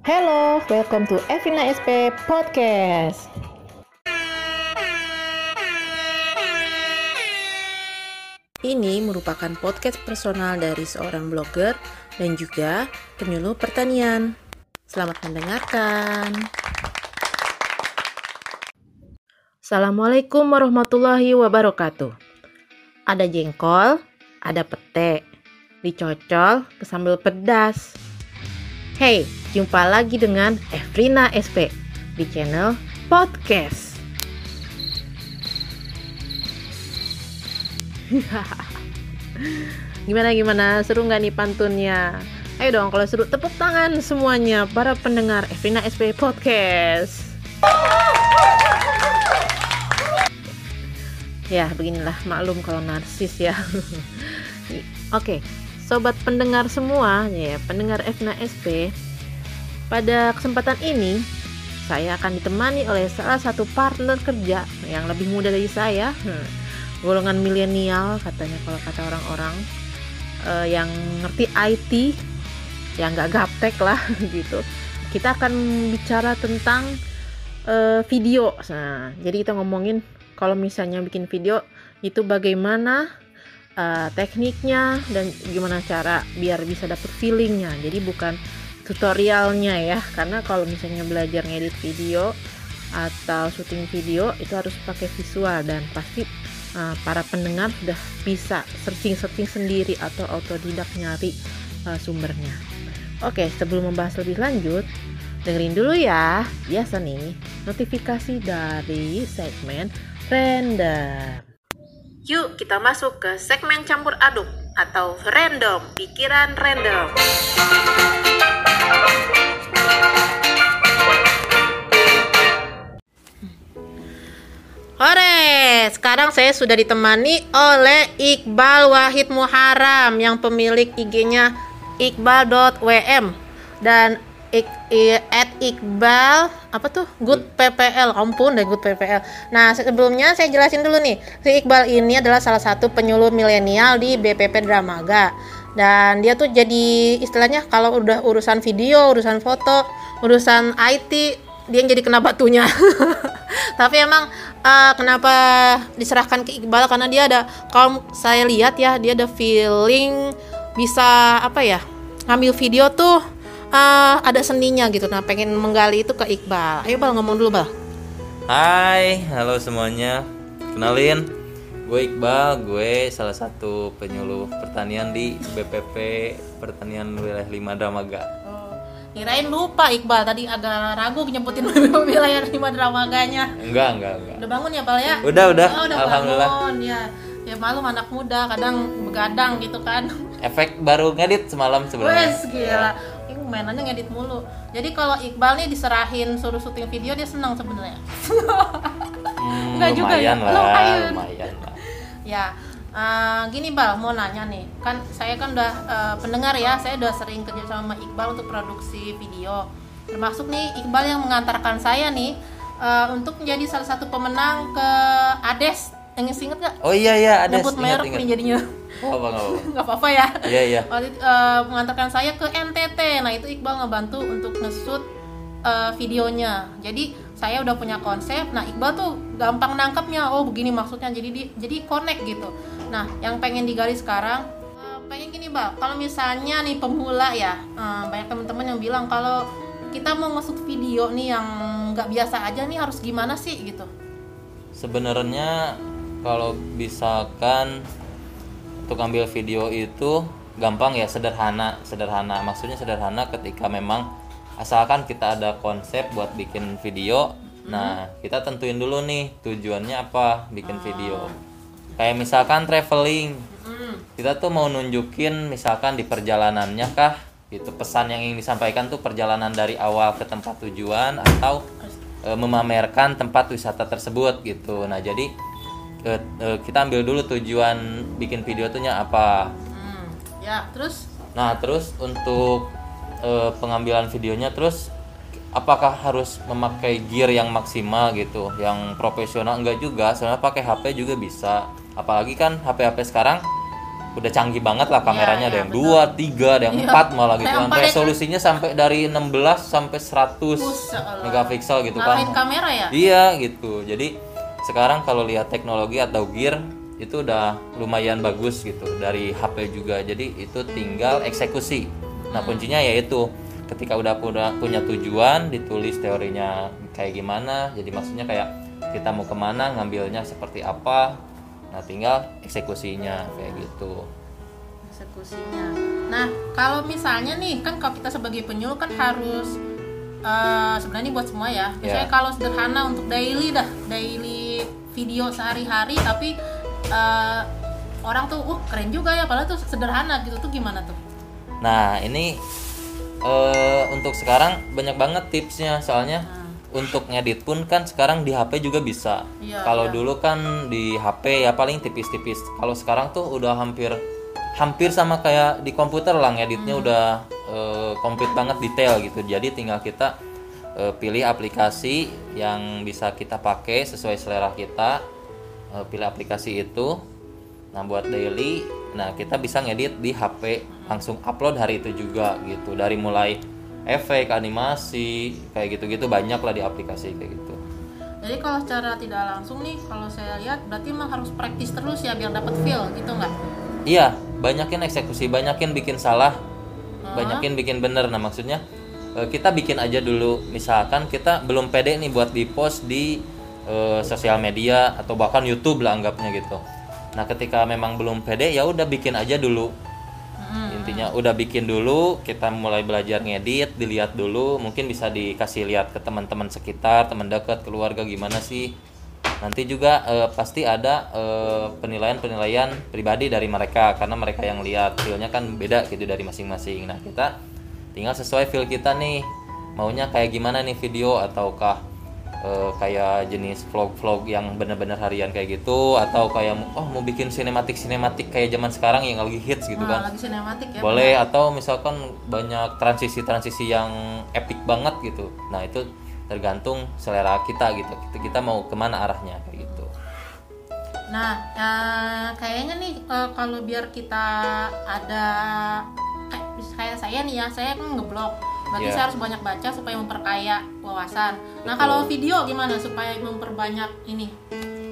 Hello, welcome to Evina SP Podcast. Ini merupakan podcast personal dari seorang blogger dan juga penyuluh pertanian. Selamat mendengarkan. Assalamualaikum warahmatullahi wabarakatuh. Ada jengkol, ada pete, dicocol ke sambal pedas. Hey, jumpa lagi dengan Evrina SP di channel podcast. gimana gimana seru nggak nih pantunnya? Ayo dong kalau seru tepuk tangan semuanya para pendengar Evrina SP Podcast. Ya beginilah maklum kalau narsis ya. Oke, sobat pendengar semua ya pendengar Evrina SP. Pada kesempatan ini saya akan ditemani oleh salah satu partner kerja yang lebih muda dari saya. Hmm. Golongan milenial katanya kalau kata orang-orang. Uh, yang ngerti IT yang nggak gaptek lah gitu. Kita akan bicara tentang uh, video. Nah jadi kita ngomongin kalau misalnya bikin video itu bagaimana uh, tekniknya dan gimana cara biar bisa dapet feelingnya. Jadi bukan tutorialnya ya karena kalau misalnya belajar ngedit video atau syuting video itu harus pakai visual dan pasti uh, para pendengar sudah bisa searching-searching sendiri atau autodidak nyari uh, sumbernya. Oke, sebelum membahas lebih lanjut, dengerin dulu ya. Biasa nih, notifikasi dari segmen random. Yuk kita masuk ke segmen campur aduk atau random, pikiran random. Ore, sekarang saya sudah ditemani oleh Iqbal Wahid Muharam yang pemilik IG-nya iqbal.wm dan ik, at Iqbal apa tuh? Good PPL ampun deh Good PPL. Nah sebelumnya saya jelasin dulu nih si Iqbal ini adalah salah satu penyuluh milenial di BPP Dramaga dan dia tuh jadi istilahnya kalau udah urusan video, urusan foto, urusan IT dia yang jadi kena batunya. Tapi emang uh, kenapa diserahkan ke Iqbal? Karena dia ada kalau saya lihat ya dia ada feeling bisa apa ya ngambil video tuh uh, ada seninya gitu. Nah pengen menggali itu ke Iqbal. Ayo bal ngomong dulu bal. Hai halo semuanya. Kenalin gue Iqbal gue salah satu penyuluh pertanian di BPP Pertanian Wilayah 5 Dramaga Kirain lupa Iqbal tadi agak ragu nyebutin wilayah lima dramaganya. Enggak, enggak, enggak. Udah bangun ya, Bal ya? Udah, udah. Oh, udah Alhamdulillah. Bangun, ya. Ya malu anak muda kadang begadang gitu kan. Efek baru ngedit semalam sebenarnya. Wes gila. Ini mainannya ngedit mulu. Jadi kalau Iqbal nih diserahin suruh syuting video dia senang sebenarnya. hmm, Enggak juga ya. Lah, lumayan. Ya, Uh, gini Bal, mau nanya nih, kan saya kan udah uh, pendengar ya, saya udah sering kerja sama Iqbal untuk produksi video, termasuk nih Iqbal yang mengantarkan saya nih uh, untuk menjadi salah satu pemenang ke Ades, yang inget gak? Oh iya iya Ades. Nyebut merek nih jadinya. Oh, apa nggak apa-apa ya. Iya iya. Waktu itu, uh, mengantarkan saya ke NTT, nah itu Iqbal ngebantu untuk nge-shoot uh, videonya. Jadi saya udah punya konsep. Nah Iqbal tuh gampang nangkepnya. Oh begini maksudnya. Jadi di, jadi connect gitu. Nah, yang pengen digali sekarang uh, pengen gini, Bang. Kalau misalnya nih pemula ya, uh, banyak teman-teman yang bilang kalau kita mau masuk video nih yang nggak biasa aja nih harus gimana sih gitu. Sebenarnya kalau misalkan untuk ambil video itu gampang ya sederhana sederhana maksudnya sederhana ketika memang asalkan kita ada konsep buat bikin video hmm. nah kita tentuin dulu nih tujuannya apa bikin oh. video kayak misalkan traveling kita tuh mau nunjukin misalkan di perjalanannya kah itu pesan yang ingin disampaikan tuh perjalanan dari awal ke tempat tujuan atau e, memamerkan tempat wisata tersebut gitu nah jadi e, e, kita ambil dulu tujuan bikin video tuhnya apa hmm. ya terus nah terus untuk e, pengambilan videonya terus apakah harus memakai gear yang maksimal gitu yang profesional? Enggak juga soalnya pakai HP juga bisa. Apalagi kan HP HP sekarang udah canggih banget lah kameranya Iya, ada iya, yang dua tiga ada yang Iya. empat malah gitu Ada kan. ya. resolusinya sampai dari 16 sampai 100 Buset, Allah. megapiksel gitu kan. kamera ya? Iya gitu. Jadi sekarang kalau lihat teknologi atau gear itu udah lumayan bagus gitu dari HP juga. Jadi itu tinggal eksekusi nah kuncinya yaitu ketika udah punya, tujuan ditulis teorinya kayak gimana jadi maksudnya kayak kita mau ke mana ngambilnya seperti apa nah tinggal eksekusinya kayak gitu eksekusinya. Nah, kalau misalnya nih kan kalau kita sebagai penyuluh kan harus eh, sebenarnya ini buat semua ya. Misalnya Ya. kalau sederhana untuk daily dah, daily video sehari-hari tapi eh, orang tuh uh keren juga ya padahal tuh sederhana gitu tuh gimana tuh? Nah, ini eh, untuk sekarang banyak banget tipsnya soalnya Nah, untuk ngedit pun kan sekarang di HP juga bisa. Iya, Kalau iya. dulu kan di HP ya paling tipis-tipis. Kalau sekarang tuh udah hampir hampir sama kayak di komputer lah ngeditnya Hmm. udah eh, komplit banget detail gitu. Jadi tinggal kita eh, pilih aplikasi yang bisa kita pakai sesuai selera kita. Eh, pilih aplikasi itu. Nah, buat daily, nah kita bisa ngedit di HP langsung upload hari itu juga gitu. Dari mulai efek, animasi, kayak gitu-gitu banyak lah di aplikasi kayak gitu. Jadi kalau secara tidak langsung nih kalau saya lihat berarti emang harus praktis terus ya biar dapat feel gitu nggak? Iya, banyakin eksekusi, banyakin bikin salah, banyakin bikin bener. Nah maksudnya eh, kita bikin aja dulu. Misalkan kita belum pede nih buat di post di eh, sosial media atau bahkan YouTube lah anggapnya gitu. Nah ketika memang belum pede ya udah bikin aja dulu. Intinya udah bikin dulu, kita mulai belajar ngedit, dilihat dulu, mungkin bisa dikasih lihat ke teman-teman sekitar, teman dekat, keluarga gimana sih. Nanti juga eh, pasti ada eh, penilaian-penilaian pribadi dari mereka karena mereka yang lihat feelnya kan beda gitu dari masing-masing. Nah kita tinggal sesuai feel kita nih, maunya kayak gimana nih video ataukah eh, kayak jenis vlog-vlog yang benar-benar harian kayak gitu atau kayak oh mau bikin sinematik sinematik kayak zaman sekarang yang lagi hits gitu Nah, kan lagi sinematik ya. boleh atau misalkan banyak transisi-transisi yang epic banget gitu nah itu tergantung selera kita gitu kita, kita mau ke mana arahnya kayak gitu Nah, eh, kayaknya nih eh, kalau biar kita ada kayak, saya nih ya, saya kan ngeblog. Berarti Iya. saya harus banyak baca supaya memperkaya wawasan. Nah, kalau video gimana supaya memperbanyak ini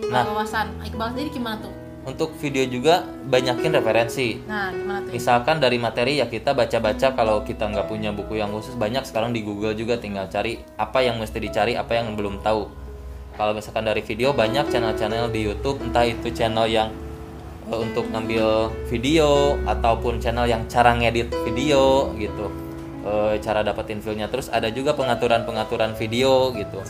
Nah. wawasan? Iqbal sendiri gimana tuh? untuk video juga banyakin referensi Nah, gimana tuh? misalkan dari materi ya kita baca-baca kalau kita nggak punya buku yang khusus banyak sekarang di Google juga tinggal cari apa yang mesti dicari apa yang belum tahu kalau misalkan dari video banyak channel-channel di YouTube entah itu channel yang eh, untuk ngambil video ataupun channel yang cara ngedit video gitu Eh, cara dapetin feelnya. Terus ada juga pengaturan-pengaturan video gitu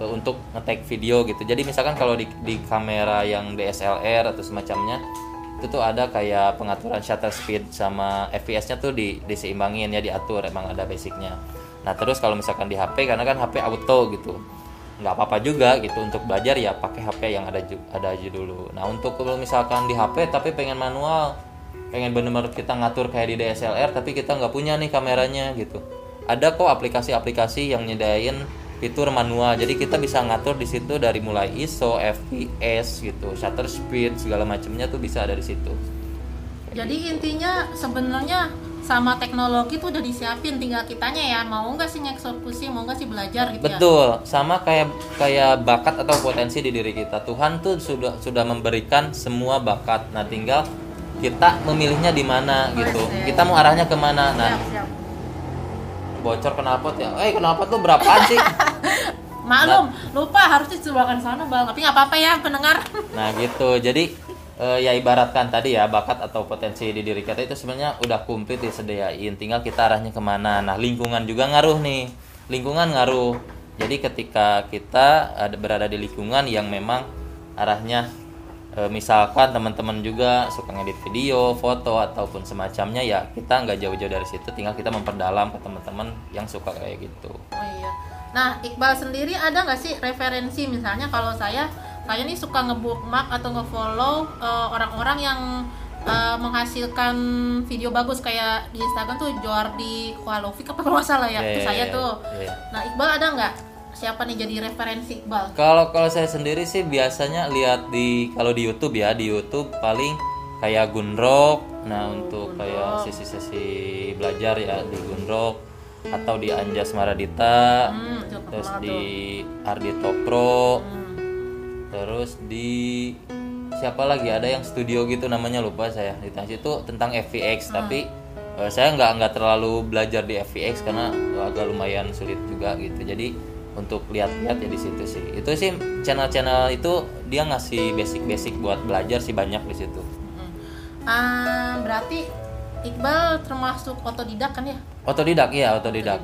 eh, untuk nge-take video gitu. Jadi misalkan kalau di, di kamera yang DSLR atau semacamnya itu tuh ada kayak pengaturan shutter speed sama FPS-nya tuh di diseimbangin ya diatur emang ada basicnya. Nah terus kalau misalkan di HP karena kan HP auto gitu nggak apa-apa juga gitu. Untuk belajar ya pakai HP yang ada ada aja dulu. Nah untuk kalau misalkan di HP tapi pengen manual pengen bener-bener kita ngatur kayak di DSLR tapi kita nggak punya nih kameranya gitu ada kok aplikasi-aplikasi yang nyedain fitur manual jadi kita bisa ngatur di situ dari mulai ISO, FPS gitu, shutter speed segala macamnya tuh bisa ada di situ. Jadi intinya sebenarnya sama teknologi tuh udah disiapin tinggal kitanya ya mau nggak sih ngeksekusi mau nggak sih belajar gitu ya Betul, sama kayak kayak bakat atau potensi di diri kita. Tuhan tuh sudah sudah memberikan semua bakat. Nah, tinggal kita memilihnya di mana gitu. Kita mau arahnya ke mana. Nah, Siap, siap. bocor knalpot ya. Eh, knalpot tuh berapaan sih? maklum lupa harusnya disebarkan sana bang tapi nggak apa-apa ya pendengar Nah gitu, jadi eh, ya ibaratkan tadi ya bakat atau potensi di diri kita itu sebenarnya udah komplit disediain, tinggal kita arahnya ke mana. Nah lingkungan juga ngaruh nih, lingkungan ngaruh. Jadi ketika kita ada berada di lingkungan yang memang arahnya eh, misalkan teman-teman juga suka ngedit video, foto ataupun semacamnya ya kita nggak jauh-jauh dari situ, tinggal kita memperdalam ke teman-teman yang suka kayak gitu. oh iya. Nah Iqbal sendiri ada nggak sih referensi? Misalnya kalau saya saya nih suka ngebookmark atau ngefollow eh, orang-orang yang eh, menghasilkan video bagus kayak di Instagram tuh Jordi Kualovic apa kalau nggak salah ya? Iya, itu iya, saya iya, tuh. iya. nah Iqbal ada nggak siapa nih jadi referensi? Iqbal Kalau kalau saya sendiri sih biasanya lihat di kalau di YouTube ya di YouTube paling kayak Gunrok nah untuk kayak sesi-sesi belajar ya di Gunrok atau di Anjas Maradita. Hmm, itu terus di Ardito Pro Hmm. terus di siapa lagi? Ada yang studio gitu namanya lupa saya. Di situ tentang FVX tapi eh, saya nggak nggak terlalu belajar di FVX karena agak lumayan sulit juga gitu. Jadi untuk lihat-lihat ya di situ sih itu sih channel-channel itu dia ngasih basic-basic buat belajar sih banyak di situ. Ah, berarti Iqbal termasuk otodidak kan ya? otodidak iya otodidak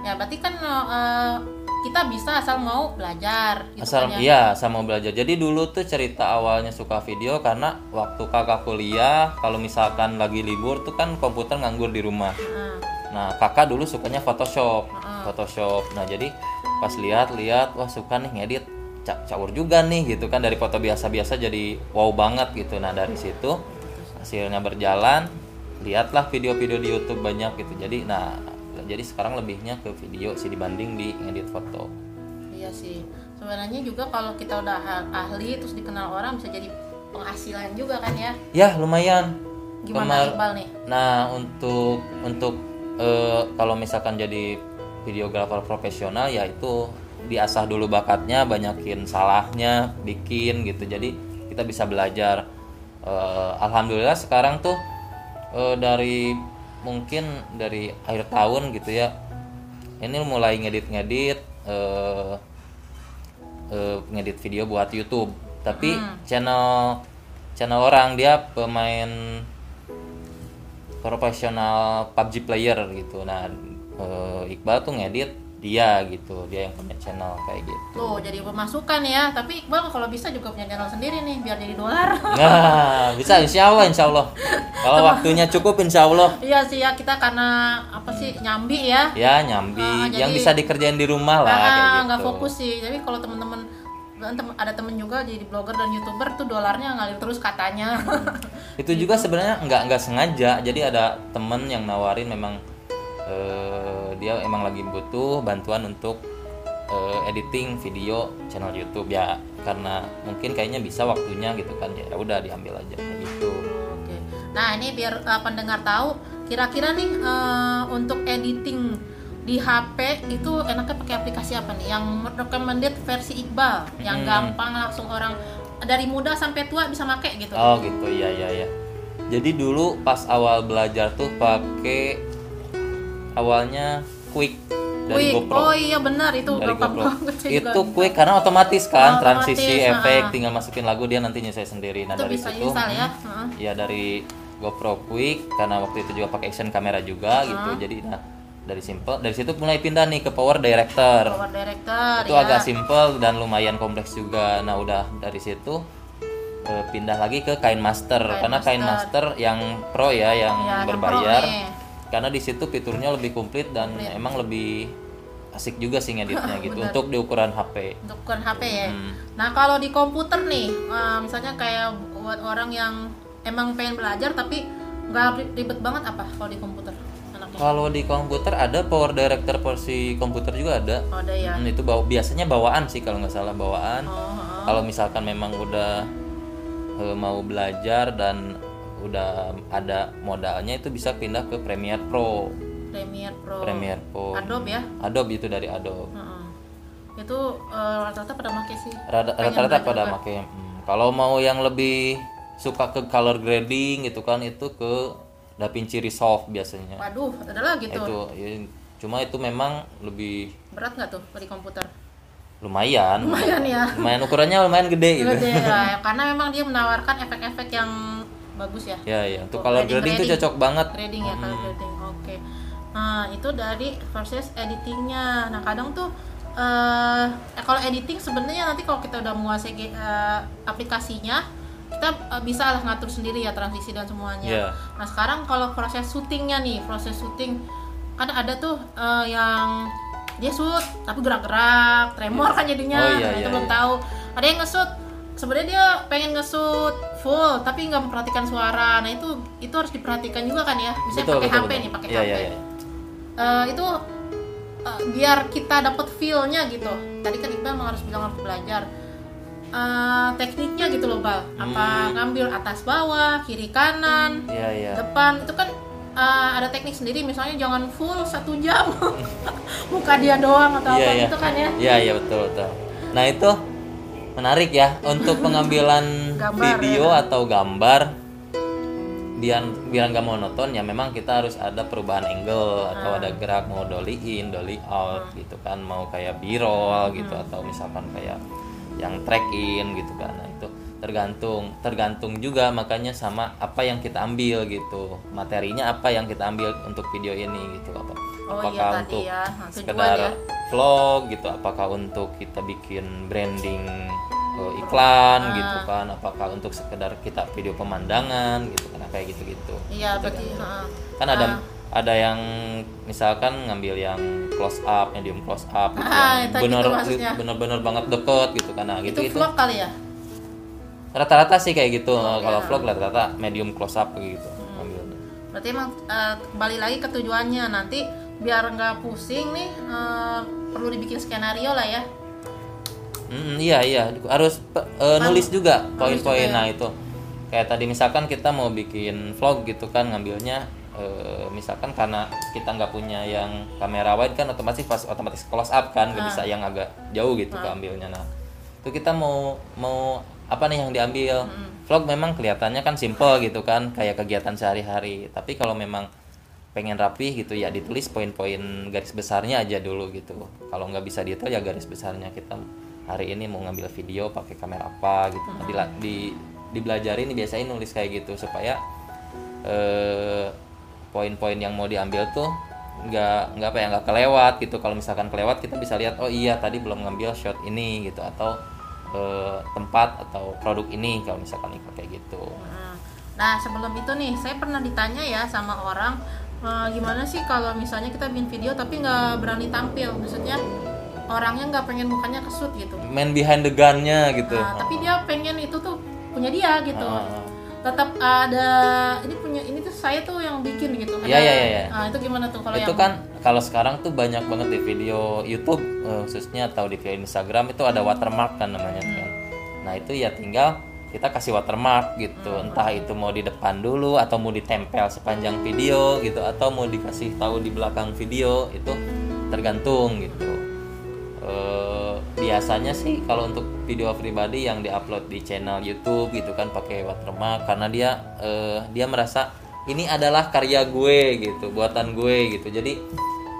Ya berarti kan eh, kita bisa asal mau belajar gitu asal kan ya. iya sama belajar jadi dulu tuh cerita awalnya suka video karena waktu kakak kuliah kalau misalkan lagi libur tuh kan komputer nganggur di rumah Heeh. nah kakak dulu sukanya Photoshop Photoshop nah jadi pas lihat-lihat wah suka nih ngedit ca- caur juga nih gitu kan dari foto biasa-biasa jadi wow banget gitu nah dari situ hasilnya berjalan lihatlah video-video di YouTube banyak gitu jadi nah jadi sekarang lebihnya ke video sih dibanding di ngedit foto Iya sih. Sebenarnya juga kalau kita udah ah- ahli terus dikenal orang bisa jadi penghasilan juga kan ya. Ya lumayan. Gimana Kemar- Iqbal nih? Nah untuk untuk eh, kalau misalkan jadi videografer profesional ya itu diasah dulu bakatnya, banyakin salahnya, bikin gitu. Jadi kita bisa belajar. Eh, Alhamdulillah sekarang tuh eh, dari mungkin dari akhir tahun gitu ya. Ini mulai ngedit-ngedit. eh, eh, ngedit video buat YouTube tapi channel channel orang dia pemain profesional PUBG player gitu nah eh, Iqbal tuh ngedit dia gitu dia yang punya channel kayak gitu Tuh jadi pemasukan ya. Tapi Iqbal kalau bisa juga punya channel sendiri nih biar jadi dolar. nah bisa insya Allah insya Allah kalau waktunya cukup insya Allah iya sih ya kita karena apa sih nyambi ya. ya nyambi Ah, yang jadi- bisa dikerjain di rumah lah Ah, kayak gitu nggak fokus sih. Tapi kalau teman-teman dan tem- ada temen juga jadi blogger dan youtuber tuh dolarnya ngalir terus katanya. itu juga sebenarnya nggak nggak sengaja jadi ada temen yang nawarin memang eh, dia emang lagi butuh bantuan untuk eh, editing video channel YouTube ya karena mungkin kayaknya bisa waktunya gitu kan ya udah diambil aja kayak gitu Oke. Nah ini biar uh, pendengar tahu, kira-kira nih uh, untuk editing di HP itu enaknya pakai aplikasi apa nih? Yang recommended versi Iqbal, yang Hmm. gampang langsung orang dari muda sampai tua bisa make gitu. oh gitu ya ya ya jadi dulu pas awal belajar tuh pakai awalnya quick dari Quick. GoPro. Oh iya benar. Itu dari GoPro. Saya itu quick karena otomatis kan Oh, transisi otomatis, efek tinggal masukin lagu dia nanti nyesuai sendiri. Nah itu dari bisa situ ya. hmm, ya dari GoPro Quick karena waktu itu juga pakai action kamera juga gitu. Jadi nah dari simple dari situ mulai pindah nih ke Power Director. Power Director itu ya. agak simple dan lumayan kompleks juga. Nah udah dari situ eh, pindah lagi ke Kain Master karena Kain Master yang pro ya yang Ya, yang berbayar. pro nih. Karena di situ fiturnya lebih komplit dan emang lebih asik juga sih ngeditnya gitu untuk di ukuran HP untuk ukuran HP ya. Hmm. Nah kalau di komputer nih, eh, misalnya kayak buat orang yang emang pengen belajar tapi nggak ri- ribet banget apa kalau di komputer anaknya? Kalau di komputer ada Power Director versi komputer juga ada. Oh, ada ya. Hmm, itu bawa, biasanya bawaan sih kalau nggak salah bawaan. Oh, heeh. Kalau misalkan memang udah eh, mau belajar dan udah ada modalnya itu bisa pindah ke Premiere Pro. Premiere Pro. Premiere Pro. Adobe ya. Adobe itu dari Adobe. Heeh. Itu eh, rata-rata pada make sih. Rata-rata pada juga. pakai. hmm, Kalau mau yang lebih suka ke color grading gitu kan itu ke DaVinci Resolve biasanya. Waduh, ada lagi tuh. Itu ya, cuma itu memang lebih Berat nggak tuh di komputer? lumayan Lumayan ya. lumayan ukurannya lumayan gede gitu Gede ya, karena memang dia menawarkan efek-efek yang bagus ya. ya ya untuk Oh, color grading- grading tuh grading. cocok banget Grading ya, color grading. Oke. Nah, itu dari proses editingnya. Nah, kadang tuh eh eh, kalau editing sebenarnya nanti kalau kita udah menguasai eh, aplikasinya, kita eh, bisa lah ngatur sendiri ya transisi dan semuanya. Iya. Nah, sekarang kalau proses syutingnya nih, proses syuting kan ada tuh eh, yang dia shoot tapi gerak-gerak, tremor kan jadinya. Oh, iya, Nah, itu iya, belum iya. tahu. Ada yang nge-shoot sebenarnya dia pengen nge-shoot full tapi nggak memperhatikan suara. Nah, itu itu harus diperhatikan juga kan ya. Misalnya pakai HP betul. nih, pakai Iya, HP. iya, iya. Eh, itu eh, biar kita dapat feel-nya gitu. Tadi kan Iqbal emang harus bilang harus belajar. eh, tekniknya gitu loh bal apa ngambil atas bawah kiri kanan Iya iya. depan itu kan eh, ada teknik sendiri misalnya jangan full satu jam muka dia doang atau Iya apa iya. gitu kan ya Iya iya betul betul. Nah itu menarik ya untuk pengambilan Gambar, video atau gambar biar biar nggak monoton ya memang kita harus ada perubahan angle atau ada gerak mau dolly in dolly out gitu kan mau kayak b-roll gitu atau misalkan kayak yang track in gitu kan. Nah itu tergantung tergantung juga makanya sama apa yang kita ambil gitu. Materinya apa yang kita ambil untuk video ini gitu. Apa Oh iya apakah tadi untuk ya, nah, tujuan sekedar ya. vlog gitu apakah untuk kita bikin branding iklan Ah. gitu kan apakah untuk sekedar kita video pemandangan gitu kan kayak gitu gitu iya berarti heeh. kan ada ada yang misalkan ngambil yang close up medium close up gitu Ah, yang itu bener gitu maksudnya. bener-bener banget deket gitu kan nah itu gitu itu vlog kali ya rata-rata sih kayak gitu Oh, kalau iya. vlog rata-rata medium close up gitu Hmm. ngambilnya berarti emang eh, kembali lagi ke tujuannya nanti biar nggak pusing nih eh, perlu dibikin skenario lah ya Mm, iya iya. Harus eh, nulis juga poin-poin. ya. nah itu. Kayak tadi misalkan kita mau bikin vlog gitu kan ngambilnya eh, misalkan karena kita nggak punya yang kamera wide kan otomatis pas otomatis close up kan nggak bisa yang agak jauh gitu keambilnya. Nah itu kita mau mau apa nih yang diambil? Vlog memang kelihatannya kan simple gitu kan kayak kegiatan sehari-hari. Tapi kalau memang pengen rapih gitu ya ditulis poin-poin garis besarnya aja dulu gitu. Kalau nggak bisa detail ya garis besarnya kita hari ini mau ngambil video pakai kamera apa gitu. Nah, dila- di dibelajarin biasain nulis kayak gitu supaya eh, poin-poin yang mau diambil tuh nggak nggak apa ya nggak kelewat gitu. Kalau misalkan kelewat kita bisa lihat oh iya tadi belum ngambil shot ini gitu atau eh, tempat atau produk ini kalau misalkan ikut kayak gitu. Nah, sebelum itu nih saya pernah ditanya ya sama orang "Eh, gimana sih kalau misalnya kita bikin video tapi nggak berani tampil, maksudnya orangnya nggak pengen mukanya kesut gitu. man behind the gun-nya gitu Nah, tapi dia pengen itu tuh punya dia gitu. Ah. Tetap ada ini punya ini tuh saya tuh yang bikin gitu. Iya, iya, iya. Nah, itu gimana tuh kalau itu yang kan kalau sekarang tuh banyak banget di video YouTube eh, khususnya atau di video Instagram itu ada watermark kan namanya kan. Nah itu ya tinggal kita kasih watermark gitu, entah itu mau di depan dulu atau mau ditempel sepanjang video gitu atau mau dikasih tahu di belakang video itu tergantung gitu. Eh, biasanya sih kalau untuk video pribadi yang diupload di channel YouTube gitu kan pakai watermark karena dia eh, dia merasa ini adalah karya gue gitu buatan gue gitu. Jadi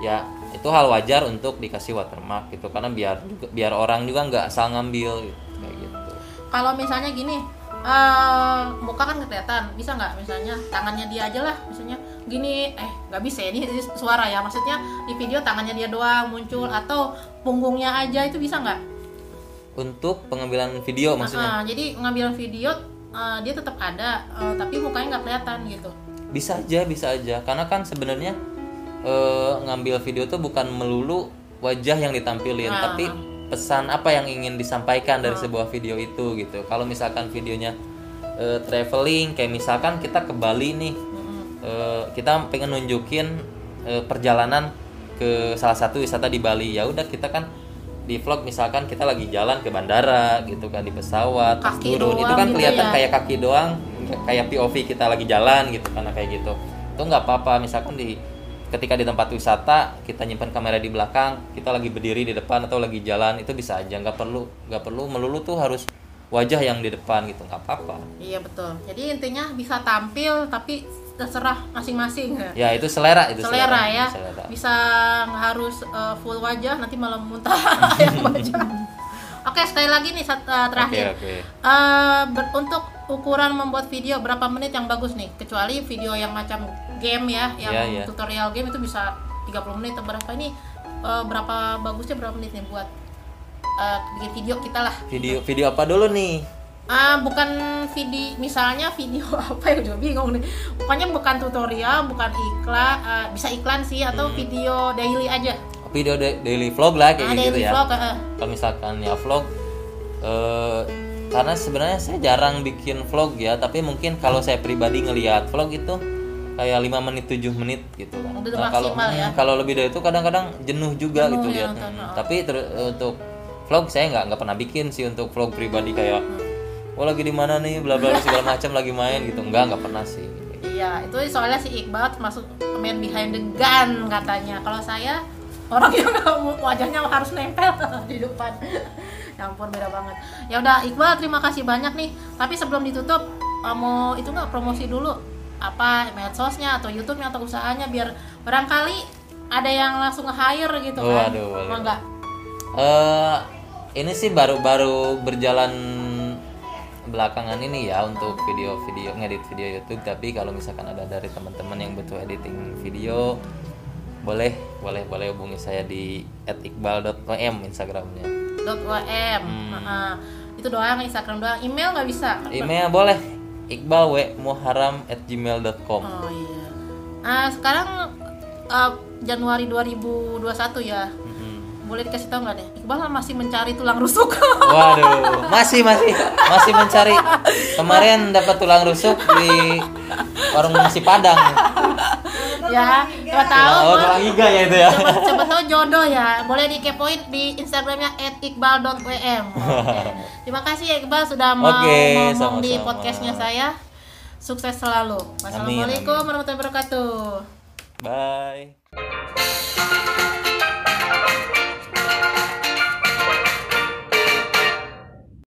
ya itu hal wajar untuk dikasih watermark gitu karena biar biar orang juga nggak asal ngambil gitu, kayak gitu. Kalau misalnya gini eh muka kan kelihatan bisa nggak? Misalnya tangannya dia aja lah misalnya gini eh nggak bisa ya ini suara ya maksudnya di video tangannya dia doang muncul atau punggungnya aja itu bisa nggak? Untuk pengambilan video maksudnya? Nah, jadi ngambil video eh, dia tetap ada eh, tapi mukanya nggak kelihatan gitu. Bisa aja bisa aja. Karena kan sebenarnya eh, ngambil video tuh bukan melulu wajah yang ditampilin Ah. tapi pesan apa yang ingin disampaikan dari sebuah video itu gitu. Kalau misalkan videonya eh, traveling kayak misalkan kita ke Bali nih eh, kita pengen nunjukin eh, perjalanan ke salah satu wisata di Bali. Ya udah kita kan di vlog misalkan kita lagi jalan ke bandara gitu kan di pesawat terus Kaki turun. Itu kan gitu kelihatan ya. kayak kaki doang kayak POV kita lagi jalan gitu karena kayak gitu. Itu nggak apa-apa misalkan di ketika di tempat wisata kita nyimpan kamera di belakang kita lagi berdiri di depan atau lagi jalan itu bisa aja. Nggak perlu nggak perlu. Melulu tuh harus wajah yang di depan gitu nggak apa-apa. Iya betul. Jadi intinya bisa tampil tapi terserah masing-masing. Ya itu selera itu selera ya. Selera. bisa nggak harus eh, full wajah nanti malah muntah yang baca oke sekali lagi nih sat- eh, terakhir. Oke oke. Eh, ber- untuk ukuran membuat video berapa menit yang bagus nih? Kecuali video yang macam game ya yang Iya, iya. tutorial game itu bisa 30 menit atau berapa. Ini eh, berapa bagusnya berapa menit nih buat eh, bikin video kita lah? Video video apa dulu nih Ah, bukan video, misalnya video apa ya udah bingung nih. Pokoknya bukan tutorial, bukan iklan, eh, bisa iklan sih atau Hmm. video daily aja. video da- daily vlog lah kayak Ah, gitu daily ya vlog, eh. kalau misalkan ya vlog eh, karena sebenarnya saya jarang bikin vlog ya tapi mungkin kalau saya pribadi ngelihat vlog itu kayak 5 menit 7 menit gitu kan. Udah kalau ya. hmm, kalau lebih dari itu kadang-kadang jenuh juga Jenuh gitu ya lihat. Hmm, oh. Tapi ter- untuk vlog saya nggak nggak pernah bikin sih untuk vlog pribadi kayak oh lagi di mana nih bla bla segala macam lagi main gitu nggak nggak pernah sih Iya, itu soalnya si Iqbal masuk main behind the gun katanya. Kalau saya orang yang wajahnya harus nempel di depan. ya ampun beda banget. Ya udah Iqbal terima kasih banyak nih. Tapi sebelum ditutup eh, mau itu nggak promosi dulu apa medsosnya atau YouTube-nya atau usahanya biar barangkali ada yang langsung nge-hire gitu kan. Waduh, boleh. Mau nggak? eh ini sih baru-baru berjalan belakangan ini ya untuk video-video ngedit video YouTube tapi kalau misalkan ada dari teman-teman yang butuh editing video boleh boleh boleh hubungi saya di @iqbal.om Instagramnya .wm. Hmm. Heeh. itu doang Instagram doang. Email nggak bisa. email boleh iqbal w muharam at gmail.com Oh iya. Ah sekarang eh, Januari 2021 ya. Boleh dikasih tahu nggak deh? Iqbal masih mencari tulang rusuk. Waduh, masih masih masih mencari. Kemarin dapat tulang rusuk di warung nasi Padang. ya, siapa tahu. Oh, tulang iga ya itu ya. Siapa, siapa tahu jodoh ya. Boleh dikepoin di Instagramnya @iqbal.wm. Terima kasih ya Iqbal sudah mau Oke, ngomong di podcastnya saya. Sukses selalu. Wassalamualaikum warahmatullahi wabarakatuh. Bye.